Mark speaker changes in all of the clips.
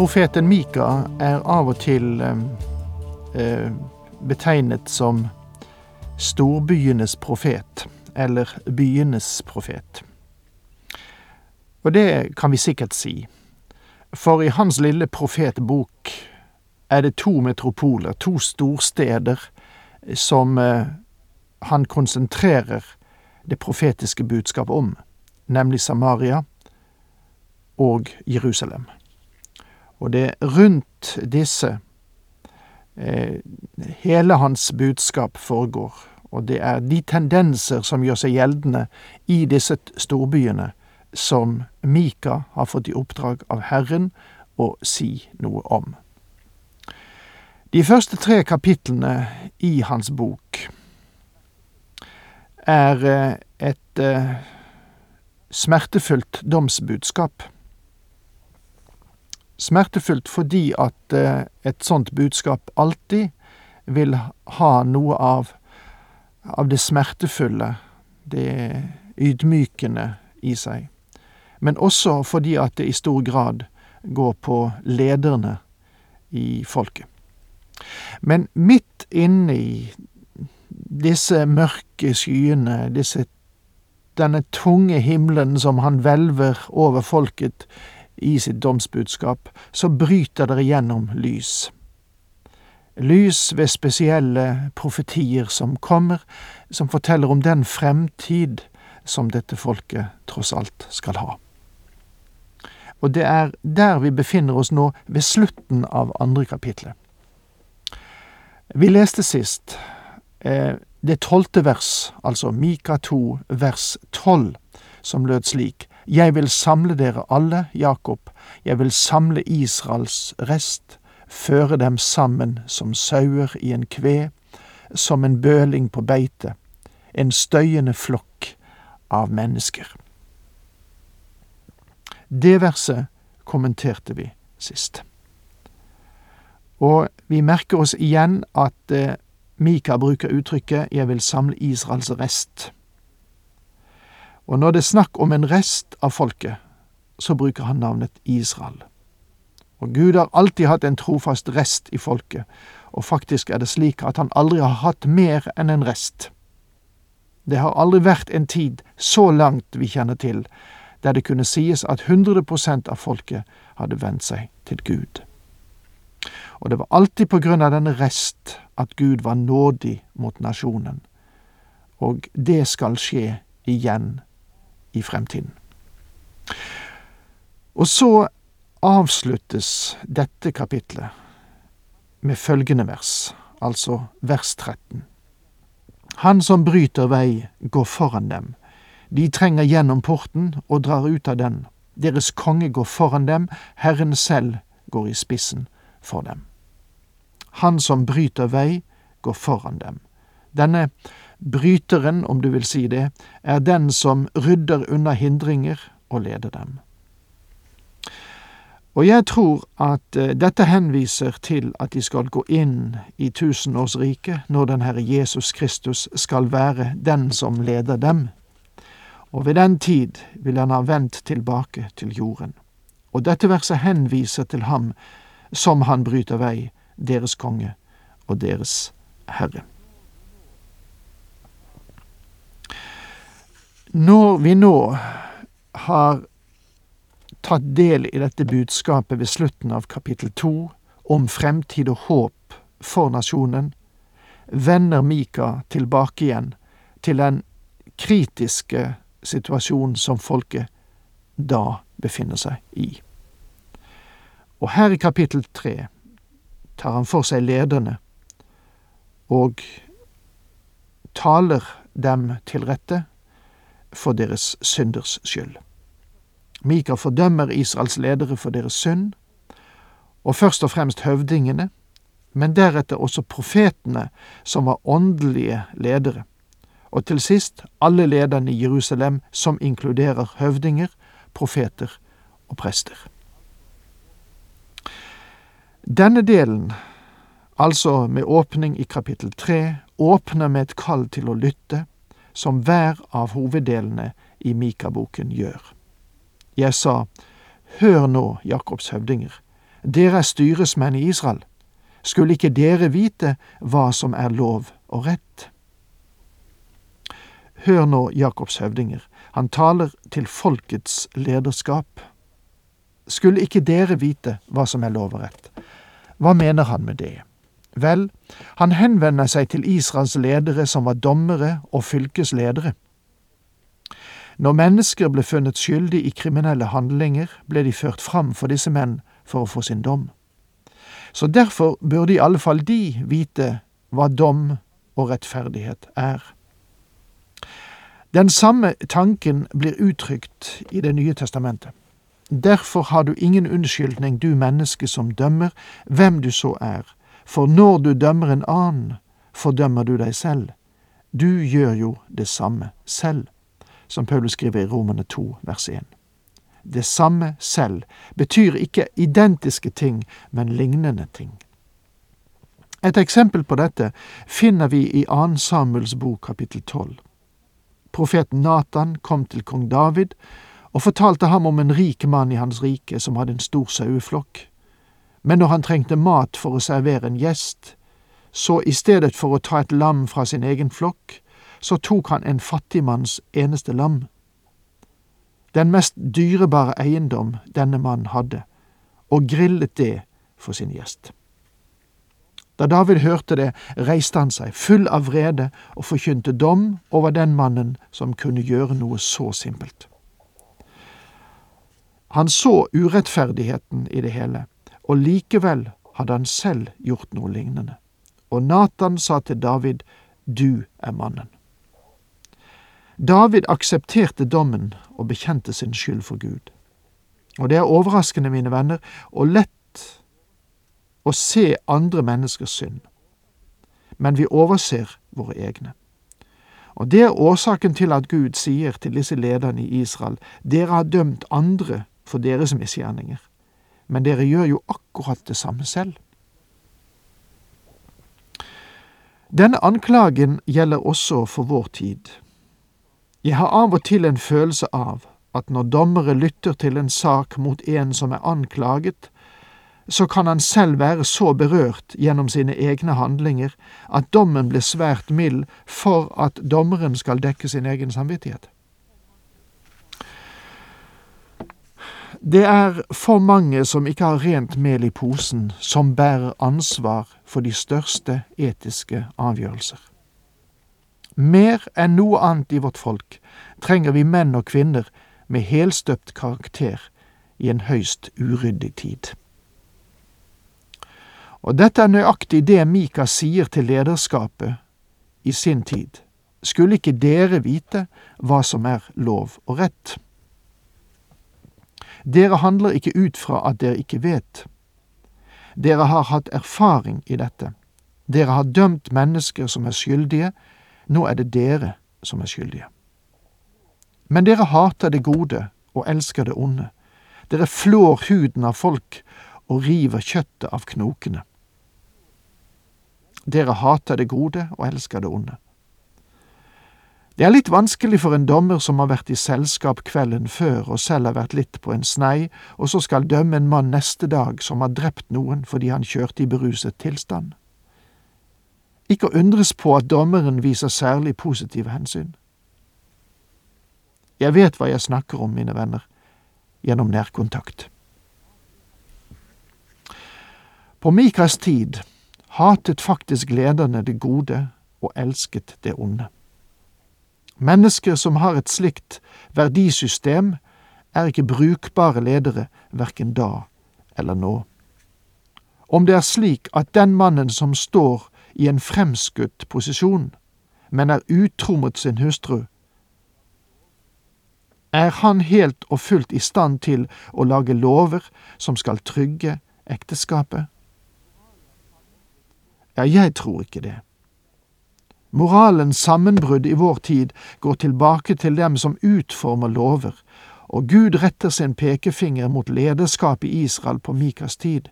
Speaker 1: Profeten Mika er av og til eh, eh, betegnet som storbyenes profet, eller byenes profet. Og det kan vi sikkert si, for i hans lille profetbok er det to metropoler, to storsteder, som eh, han konsentrerer det profetiske budskapet om, nemlig Samaria og Jerusalem. Og det er rundt disse eh, hele hans budskap foregår, og det er de tendenser som gjør seg gjeldende i disse storbyene, som Mika har fått i oppdrag av Herren å si noe om. De første tre kapitlene i hans bok er eh, et eh, smertefullt domsbudskap. Smertefullt fordi at eh, et sånt budskap alltid vil ha noe av, av det smertefulle, det ydmykende i seg men også fordi at det i stor grad går på lederne i folket. Men midt inne i disse mørke skyene, disse, denne tunge himmelen som han hvelver over folket i sitt domsbudskap, så bryter dere gjennom lys. Lys ved spesielle profetier som kommer, som forteller om den fremtid som dette folket tross alt skal ha. Og det er der vi befinner oss nå, ved slutten av andre kapitlet. Vi leste sist eh, det tolvte vers, altså Mika 2 vers tolv, som lød slik. Jeg vil samle dere alle, Jakob, jeg vil samle Israels rest, føre dem sammen som sauer i en kve, som en bøling på beite, en støyende flokk av mennesker. Det verset kommenterte vi sist. Og vi merker oss igjen at eh, Mika bruker uttrykket 'jeg vil samle Israels rest'. Og når det er snakk om en rest av folket, så bruker han navnet Israel. Og Gud har alltid hatt en trofast rest i folket, og faktisk er det slik at han aldri har hatt mer enn en rest. Det har aldri vært en tid, så langt vi kjenner til, der det kunne sies at 100 av folket hadde vendt seg til Gud. Og det var alltid på grunn av denne rest at Gud var nådig mot nasjonen. Og det skal skje igjen i fremtiden. Og så avsluttes dette kapitlet med følgende vers, altså vers 13. Han som bryter vei, går foran dem de trenger gjennom porten og drar ut av den. Deres konge går foran dem, Herren selv går i spissen for dem. Han som bryter vei, går foran dem. Denne bryteren, om du vil si det, er den som rydder unna hindringer og leder dem. Og jeg tror at eh, dette henviser til at de skal gå inn i tusenårsriket når den Herre Jesus Kristus skal være den som leder dem og ved den tid vil han ha vendt tilbake til jorden. Og dette verset henviser til ham som han bryter vei, deres konge og deres herre. Når vi nå har tatt del i dette budskapet ved slutten av kapittel to, om fremtid og håp for nasjonen, vender Mika tilbake igjen til den kritiske situasjonen som folket da befinner seg i. Og her i kapittel tre tar han for seg lederne og taler dem til rette for deres synders skyld. Mika fordømmer Israels ledere for deres synd, og først og fremst høvdingene, men deretter også profetene, som var åndelige ledere, og til sist alle lederne i Jerusalem, som inkluderer høvdinger, profeter og prester. Denne delen, altså med åpning i kapittel tre, åpner med et kall til å lytte, som hver av hoveddelene i Mika-boken gjør. Jeg sa, Hør nå, Jakobs høvdinger, dere er styresmenn i Israel. Skulle ikke dere vite hva som er lov og rett? Hør nå, Jakobs høvdinger, han taler til folkets lederskap. Skulle ikke dere vite hva som er lov og rett? Hva mener han med det? Vel, han henvender seg til Israels ledere som var dommere og fylkesledere. Når mennesker ble funnet skyldig i kriminelle handlinger, ble de ført fram for disse menn for å få sin dom. Så derfor burde i alle fall de vite hva dom og rettferdighet er. Den samme tanken blir uttrykt i Det nye testamentet. Derfor har du ingen unnskyldning, du menneske som dømmer, hvem du så er, for når du dømmer en annen, fordømmer du deg selv. Du gjør jo det samme selv, som Paulus skriver i Romane 2, vers 1. Det samme selv betyr ikke identiske ting, men lignende ting. Et eksempel på dette finner vi i 2. Samuels bok kapittel 12. Profeten Natan kom til kong David og fortalte ham om en rik mann i hans rike som hadde en stor saueflokk. Men når han trengte mat for å servere en gjest, så i stedet for å ta et lam fra sin egen flokk, så tok han en fattigmanns eneste lam. Den mest dyrebare eiendom denne mannen hadde, og grillet det for sin gjest. Da David hørte det, reiste han seg, full av vrede, og forkynte dom over den mannen som kunne gjøre noe så simpelt. Han så urettferdigheten i det hele, og likevel hadde han selv gjort noe lignende. Og Natan sa til David, Du er mannen. David aksepterte dommen og bekjente sin skyld for Gud. Og det er overraskende, mine venner, og lett å se andre menneskers synd, men vi overser våre egne. Og Det er årsaken til at Gud sier til disse lederne i Israel, dere har dømt andre for deres misgjerninger, men dere gjør jo akkurat det samme selv. Denne anklagen gjelder også for vår tid. Jeg har av og til en følelse av at når dommere lytter til en sak mot en som er anklaget, så kan han selv være så berørt gjennom sine egne handlinger at dommen blir svært mild for at dommeren skal dekke sin egen samvittighet. Det er for mange som ikke har rent mel i posen, som bærer ansvar for de største etiske avgjørelser. Mer enn noe annet i vårt folk trenger vi menn og kvinner med helstøpt karakter i en høyst uryddig tid. Og dette er nøyaktig det Mika sier til lederskapet i sin tid. Skulle ikke dere vite hva som er lov og rett? Dere handler ikke ut fra at dere ikke vet. Dere har hatt erfaring i dette. Dere har dømt mennesker som er skyldige, nå er det dere som er skyldige. Men dere hater det gode og elsker det onde. Dere flår huden av folk og river kjøttet av knokene. Dere hater det gode og elsker det onde. Det er litt vanskelig for en dommer som har vært i selskap kvelden før og selv har vært litt på en snei, og så skal dømme en mann neste dag som har drept noen fordi han kjørte i beruset tilstand. Ikke å undres på at dommeren viser særlig positive hensyn. Jeg vet hva jeg snakker om, mine venner, gjennom nærkontakt. På Mikas tid hatet faktisk lederne det gode og elsket det onde. Mennesker som har et slikt verdisystem, er ikke brukbare ledere verken da eller nå. Om det er slik at den mannen som står i en fremskutt posisjon, men er utro mot sin hustru, Er han helt og fullt i stand til å lage lover som skal trygge ekteskapet? Ja, jeg tror ikke det. Moralens sammenbrudd i vår tid går tilbake til dem som utformer lover, og Gud retter sin pekefinger mot lederskap i Israel på Mikas tid.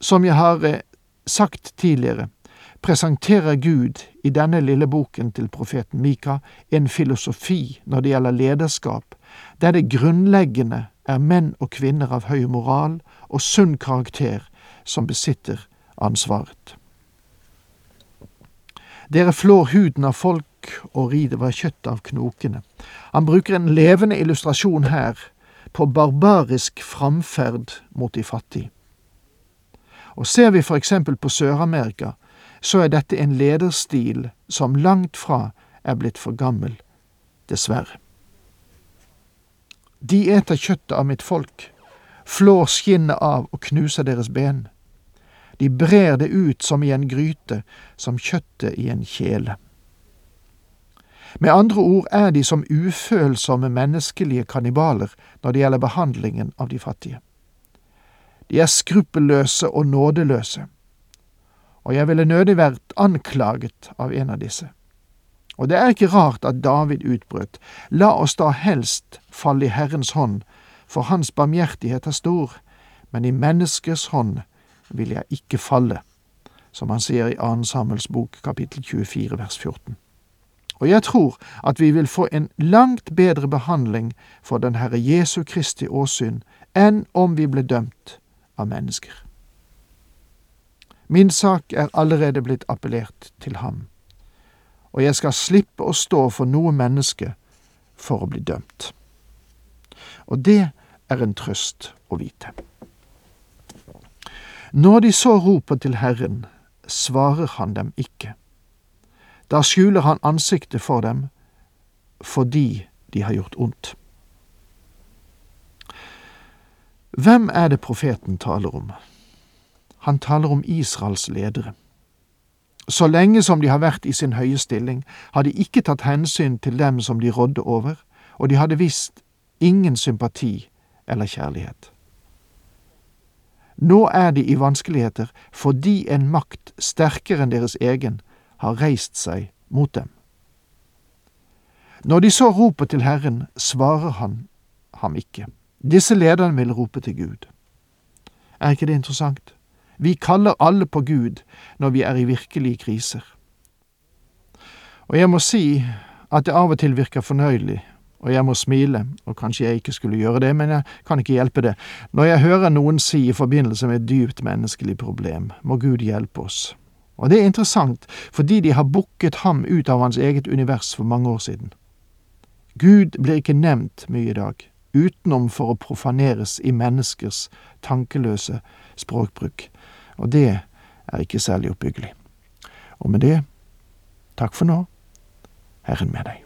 Speaker 1: Som jeg har eh, sagt tidligere, presenterer Gud i denne lille boken til profeten Mika en filosofi når det gjelder lederskap, der det grunnleggende er menn og kvinner av høy moral og sunn karakter som besitter ansvaret. Dere flår huden av folk og river kjøttet av knokene. Han bruker en levende illustrasjon her på barbarisk framferd mot de fattige. Og ser vi for eksempel på Sør-Amerika, så er dette en lederstil som langt fra er blitt for gammel, dessverre. De eter kjøttet av mitt folk, flår skinnet av og knuser deres ben. De brer det ut som i en gryte, som kjøttet i en kjele. Med andre ord er de som ufølsomme menneskelige kannibaler når det gjelder behandlingen av de fattige. De er skruppelløse og nådeløse, og jeg ville nødig vært anklaget av en av disse. Og det er ikke rart at David utbrøt, la oss da helst falle i Herrens hånd, for hans barmhjertighet er stor, men i menneskers hånd vil jeg ikke falle, som han sier i 2. Samuels bok kapittel 24 vers 14. Og jeg tror at vi vil få en langt bedre behandling for den Herre Jesu Kristi åsyn enn om vi ble dømt av mennesker. Min sak er allerede blitt appellert til ham, og jeg skal slippe å stå for noe menneske for å bli dømt. Og det er en trøst å vite. Når de så roper til Herren, svarer han dem ikke. Da skjuler han ansiktet for dem, fordi de har gjort ondt. Hvem er det profeten taler om? Han taler om Israels ledere. Så lenge som de har vært i sin høye stilling, har de ikke tatt hensyn til dem som de rådde over, og de hadde visst ingen sympati eller kjærlighet. Nå er de i vanskeligheter fordi en makt sterkere enn deres egen har reist seg mot dem. Når de så roper til Herren, svarer han ham ikke. Disse lederne vil rope til Gud. Er ikke det interessant? Vi kaller alle på Gud når vi er i virkelige kriser. Og jeg må si at det av og til virker fornøyelig og jeg må smile, og kanskje jeg ikke skulle gjøre det, men jeg kan ikke hjelpe det, når jeg hører noen si i forbindelse med et dypt menneskelig problem, må Gud hjelpe oss. Og det er interessant, fordi de har bukket ham ut av hans eget univers for mange år siden. Gud blir ikke nevnt mye i dag, utenom for å profaneres i menneskers tankeløse språkbruk, og det er ikke særlig oppbyggelig. Og med det, takk for nå, Herren med deg.